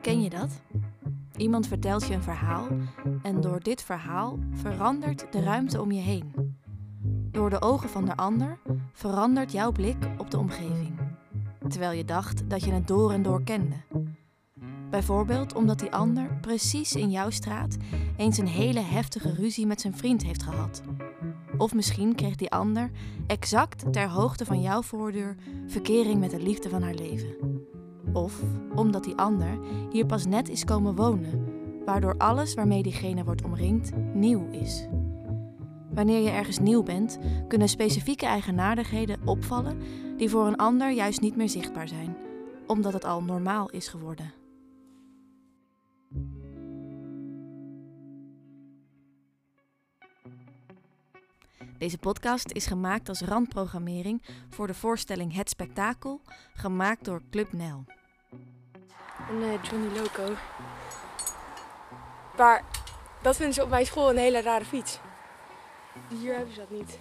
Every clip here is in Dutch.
Ken je dat? Iemand vertelt je een verhaal en door dit verhaal verandert de ruimte om je heen. Door de ogen van de ander verandert jouw blik op de omgeving, terwijl je dacht dat je het door en door kende. Bijvoorbeeld omdat die ander precies in jouw straat eens een hele heftige ruzie met zijn vriend heeft gehad. Of misschien kreeg die ander exact ter hoogte van jouw voordeur verkering met de liefde van haar leven. Of omdat die ander hier pas net is komen wonen, waardoor alles waarmee diegene wordt omringd nieuw is. Wanneer je ergens nieuw bent, kunnen specifieke eigenaardigheden opvallen die voor een ander juist niet meer zichtbaar zijn, omdat het al normaal is geworden. Deze podcast is gemaakt als randprogrammering voor de voorstelling Het Spektakel, gemaakt door Club Nel. Een Johnny Loco. Maar dat vinden ze op mijn school een hele rare fiets. Hier hebben ze dat niet.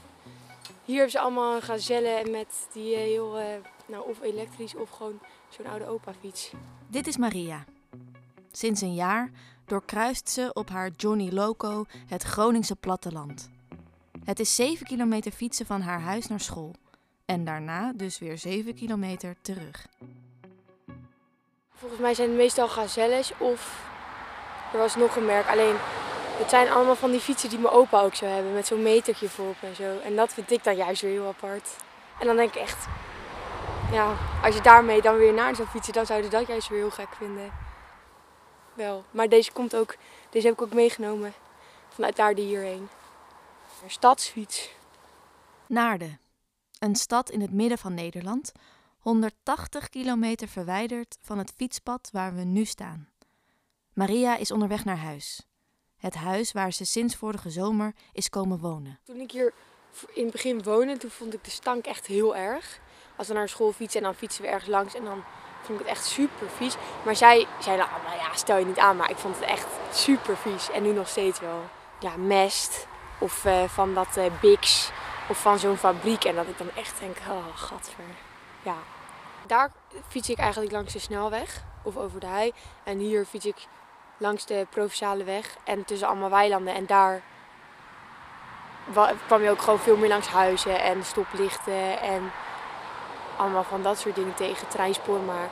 Hier hebben ze allemaal een gazelle met die eh, heel, eh, nou of elektrisch of gewoon zo'n oude opa fiets. Dit is Maria. Sinds een jaar doorkruist ze op haar Johnny Loco het Groningse platteland. Het is 7 kilometer fietsen van haar huis naar school. En daarna dus weer 7 kilometer terug. Volgens mij zijn het meestal gazelles of er was nog een merk. Alleen het zijn allemaal van die fietsen die mijn opa ook zou hebben met zo'n metertje voorop en zo. En dat vind ik dan juist weer heel apart. En dan denk ik echt, ja, als je daarmee dan weer naar zou fietsen, dan zouden dat juist weer heel gek vinden. Wel, maar deze komt ook, deze heb ik ook meegenomen vanuit daar die hierheen. Een stadsfiets. Naarden, een stad in het midden van Nederland, 180 kilometer verwijderd van het fietspad waar we nu staan. Maria is onderweg naar huis. Het huis waar ze sinds vorige zomer is komen wonen. Toen ik hier in het begin woonde, toen vond ik de stank echt heel erg. Als we naar school fietsen en dan fietsen we ergens langs en dan vond ik het echt super vies. Maar zij zeiden, nou, nou ja, stel je niet aan, maar ik vond het echt super vies. En nu nog steeds wel. Ja, mest of uh, van dat uh, Bix of van zo'n fabriek. En dat ik dan echt denk, oh, gadver. Ja. Daar fiets ik eigenlijk langs de snelweg of over de hei. En hier fiets ik langs de provinciale weg en tussen allemaal weilanden. En daar kwam je ook gewoon veel meer langs huizen en stoplichten en allemaal van dat soort dingen tegen, treinspoor. Maar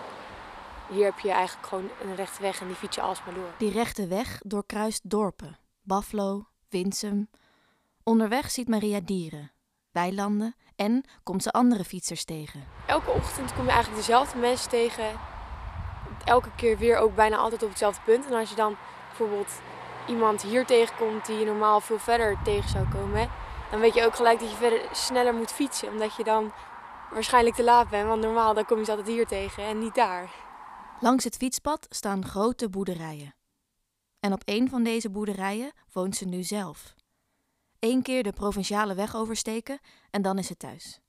hier heb je eigenlijk gewoon een rechte weg en die fiets je alsmaar door. Die rechte weg doorkruist dorpen, Baflo, Winsum. Onderweg ziet Maria dieren, weilanden en komt ze andere fietsers tegen. Elke ochtend kom je eigenlijk dezelfde mensen tegen elke keer weer ook bijna altijd op hetzelfde punt. En als je dan bijvoorbeeld iemand hier tegenkomt die je normaal veel verder tegen zou komen, dan weet je ook gelijk dat je verder sneller moet fietsen. Omdat je dan waarschijnlijk te laat bent. Want normaal dan kom je ze altijd hier tegen en niet daar. Langs het fietspad staan grote boerderijen. En op een van deze boerderijen woont ze nu zelf. Eén keer de provinciale weg oversteken en dan is het thuis.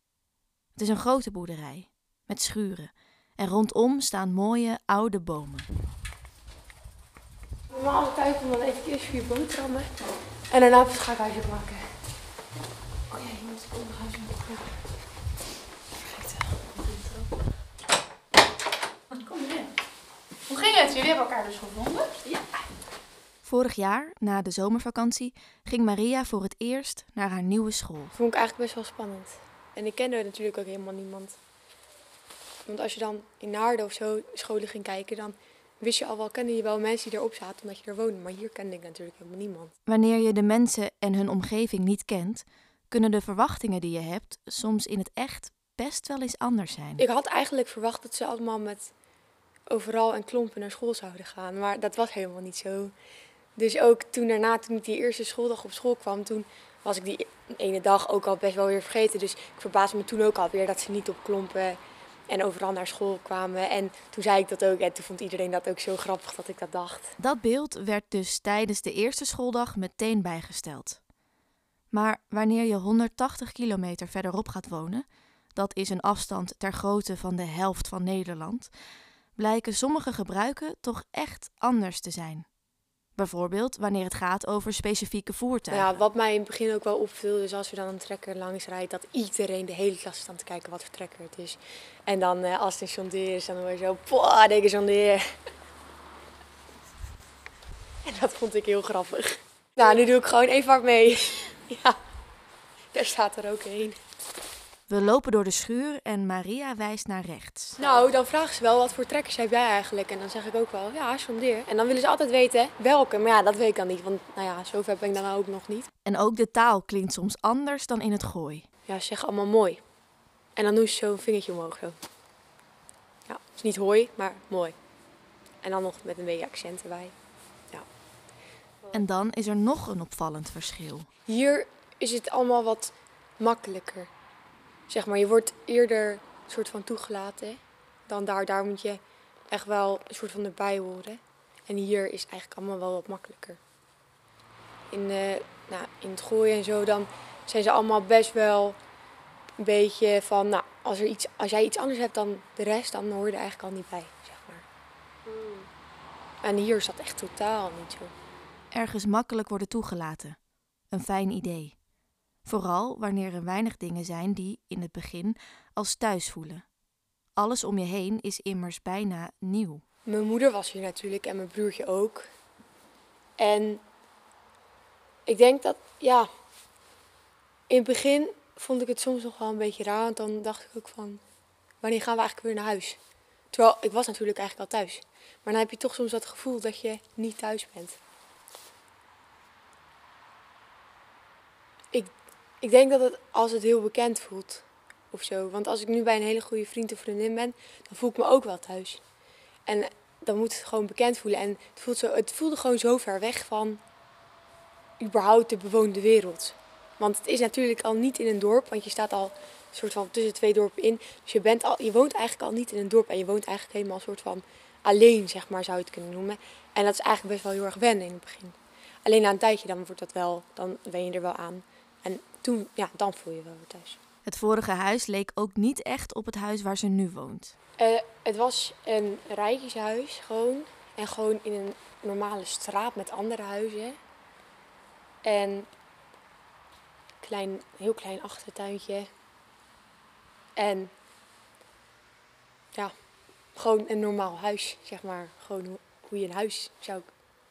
Het is een grote boerderij met schuren en rondom staan mooie oude bomen. Normaal tijd om dan even eerst vier boterhammen en daarna het schaakhuisje maken. Oh ja, je moet het onderhuis maken. Ja. Perfect. Kom erin. Hoe ging het? Jullie hebben elkaar dus gevonden? Ja. Vorig jaar, na de zomervakantie, ging Maria voor het eerst naar haar nieuwe school. Vond ik eigenlijk best wel spannend. En ik kende natuurlijk ook helemaal niemand. Want als je dan in Naarden of zo scholen ging kijken, dan wist je al wel, kende je wel mensen die erop zaten omdat je er woonde. Maar hier kende ik natuurlijk helemaal niemand. Wanneer je de mensen en hun omgeving niet kent, kunnen de verwachtingen die je hebt soms in het echt best wel eens anders zijn. Ik had eigenlijk verwacht dat ze allemaal met overal en klompen naar school zouden gaan. Maar dat was helemaal niet zo. Dus ook toen daarna, toen ik die eerste schooldag op school kwam, toen was ik die ene dag ook al best wel weer vergeten. Dus ik verbaasde me toen ook alweer dat ze niet op klompen en overal naar school kwamen. En toen zei ik dat ook en toen vond iedereen dat ook zo grappig dat ik dat dacht. Dat beeld werd dus tijdens de eerste schooldag meteen bijgesteld. Maar wanneer je 180 kilometer verderop gaat wonen, dat is een afstand ter grootte van de helft van Nederland, blijken sommige gebruiken toch echt anders te zijn. Bijvoorbeeld wanneer het gaat over specifieke voertuigen. Ja, wat mij in het begin ook wel opviel, is als we dan een trekker langs rijdt, dat iedereen de hele klas staat te kijken wat voor trekker het is. En dan uh, als het een John is, dan hoor je zo, poh, deze John En dat vond ik heel grappig. Nou, nu doe ik gewoon even hard mee. ja, daar staat er ook een. We lopen door de schuur en Maria wijst naar rechts. Nou, dan vragen ze wel wat voor trekkers heb jij eigenlijk? En dan zeg ik ook wel, ja, John Deere. En dan willen ze altijd weten welke. Maar ja, dat weet ik dan niet, want nou ja, zover ben ik dan ook nog niet. En ook de taal klinkt soms anders dan in het gooi. Ja, ze zeggen allemaal mooi. En dan doen ze zo een vingertje omhoog zo. Ja, het is niet hooi, maar mooi. En dan nog met een beetje accent erbij. Ja. En dan is er nog een opvallend verschil. Hier is het allemaal wat makkelijker. Zeg maar, je wordt eerder een soort van toegelaten. Dan daar, daar moet je echt wel een soort van erbij horen. En hier is het eigenlijk allemaal wel wat makkelijker. In, eh, nou, in het gooien en zo, dan zijn ze allemaal best wel een beetje van, nou, als, er iets, als jij iets anders hebt dan de rest, dan hoor je er eigenlijk al niet bij, zeg maar. En hier is dat echt totaal niet zo. Ergens makkelijk worden toegelaten. Een fijn idee. Vooral wanneer er weinig dingen zijn die in het begin als thuis voelen. Alles om je heen is immers bijna nieuw. Mijn moeder was hier natuurlijk en mijn broertje ook. En ik denk dat, ja, in het begin vond ik het soms nog wel een beetje raar. Want dan dacht ik ook van, wanneer gaan we eigenlijk weer naar huis? Terwijl ik was natuurlijk eigenlijk al thuis. Maar dan heb je toch soms dat gevoel dat je niet thuis bent. Ik, ik denk dat het als het heel bekend voelt of zo. Want als ik nu bij een hele goede vriend of vriendin ben, dan voel ik me ook wel thuis. En dan moet het gewoon bekend voelen. En het, voelt zo, het voelde gewoon zo ver weg van überhaupt de bewoonde wereld. Want het is natuurlijk al niet in een dorp, want je staat al soort van tussen twee dorpen in. Dus je, bent al, je woont eigenlijk al niet in een dorp en je woont eigenlijk helemaal een soort van alleen, zeg maar, zou je het kunnen noemen. En dat is eigenlijk best wel heel erg wennen in het begin. Alleen na een tijdje, dan wordt dat wel, dan wen je er wel aan. En toen, ja, dan voel je wel weer thuis. Het vorige huis leek ook niet echt op het huis waar ze nu woont. Uh, het was een rijtjeshuis, gewoon. En gewoon in een normale straat met andere huizen. En klein, heel klein achtertuintje. En ja, gewoon een normaal huis, zeg maar. Gewoon hoe je een huis zou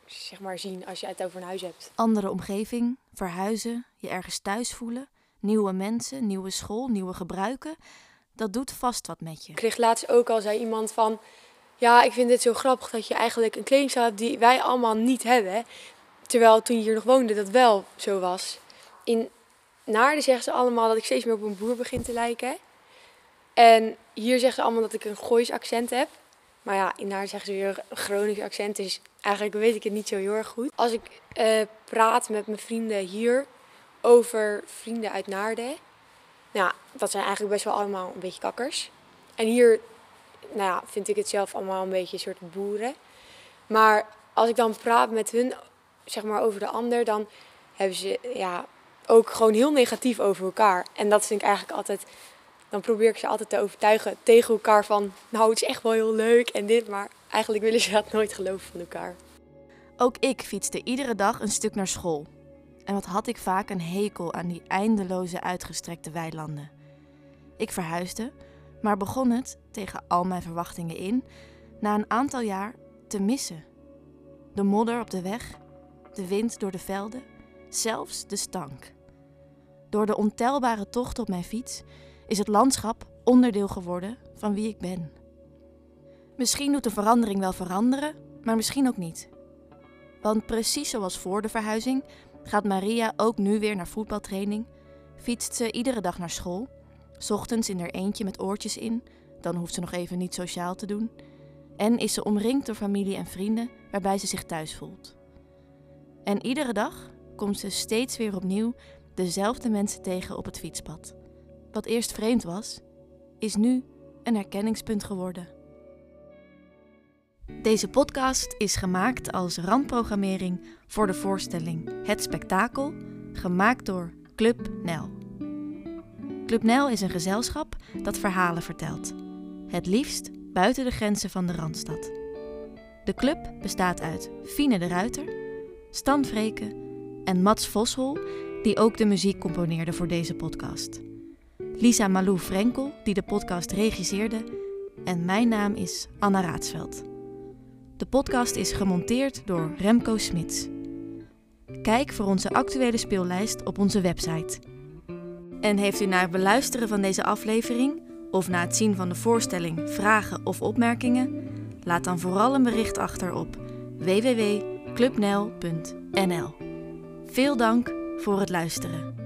zeg maar, zien als je het over een huis hebt. Andere omgeving, verhuizen, je ergens thuis voelen, nieuwe mensen, nieuwe school, nieuwe gebruiken. Dat doet vast wat met je. Ik kreeg laatst ook al, zei iemand van... Ja, ik vind het zo grappig dat je eigenlijk een kledingstijl hebt die wij allemaal niet hebben. Terwijl toen je hier nog woonde dat wel zo was. In Naarden zeggen ze allemaal dat ik steeds meer op een boer begin te lijken. En hier zeggen ze allemaal dat ik een Goois accent heb. Maar ja, in Naarden zeggen ze weer Gronings accent. Dus eigenlijk weet ik het niet zo heel erg goed. Als ik uh, praat met mijn vrienden hier over vrienden uit Naarden. Nou, dat zijn eigenlijk best wel allemaal een beetje kakkers. En hier nou ja, vind ik het zelf allemaal een beetje een soort boeren. Maar als ik dan praat met hun zeg maar, over de ander, dan hebben ze ja, ook gewoon heel negatief over elkaar. En dat vind ik eigenlijk altijd. Dan probeer ik ze altijd te overtuigen tegen elkaar van. Nou, het is echt wel heel leuk en dit, maar eigenlijk willen ze dat nooit geloven van elkaar. Ook ik fietste iedere dag een stuk naar school. En wat had ik vaak een hekel aan die eindeloze uitgestrekte weilanden. Ik verhuisde, maar begon het, tegen al mijn verwachtingen in, na een aantal jaar te missen. De modder op de weg, de wind door de velden, zelfs de stank. Door de ontelbare tocht op mijn fiets is het landschap onderdeel geworden van wie ik ben. Misschien doet de verandering wel veranderen, maar misschien ook niet. Want precies zoals voor de verhuizing gaat Maria ook nu weer naar voetbaltraining, fietst ze iedere dag naar school, ochtends in haar eentje met oortjes in, dan hoeft ze nog even niet sociaal te doen, en is ze omringd door familie en vrienden waarbij ze zich thuis voelt. En iedere dag komt ze steeds weer opnieuw dezelfde mensen tegen op het fietspad. Wat eerst vreemd was, is nu een herkenningspunt geworden. Deze podcast is gemaakt als randprogrammering voor de voorstelling Het Spektakel, gemaakt door Club Nel. Club Nel is een gezelschap dat verhalen vertelt, het liefst buiten de grenzen van de Randstad. De club bestaat uit Fine de Ruiter, Stan Vreken en Mats Voshol, die ook de muziek componeerde voor deze podcast. Lisa Malou Frenkel, die de podcast regisseerde, en mijn naam is Anna Raadsveld. De podcast is gemonteerd door Remco Smits. Kijk voor onze actuele speellijst op onze website. En heeft u na het beluisteren van deze aflevering of na het zien van de voorstelling vragen of opmerkingen? Laat dan vooral een bericht achter op www.clubnel.nl. Veel dank voor het luisteren.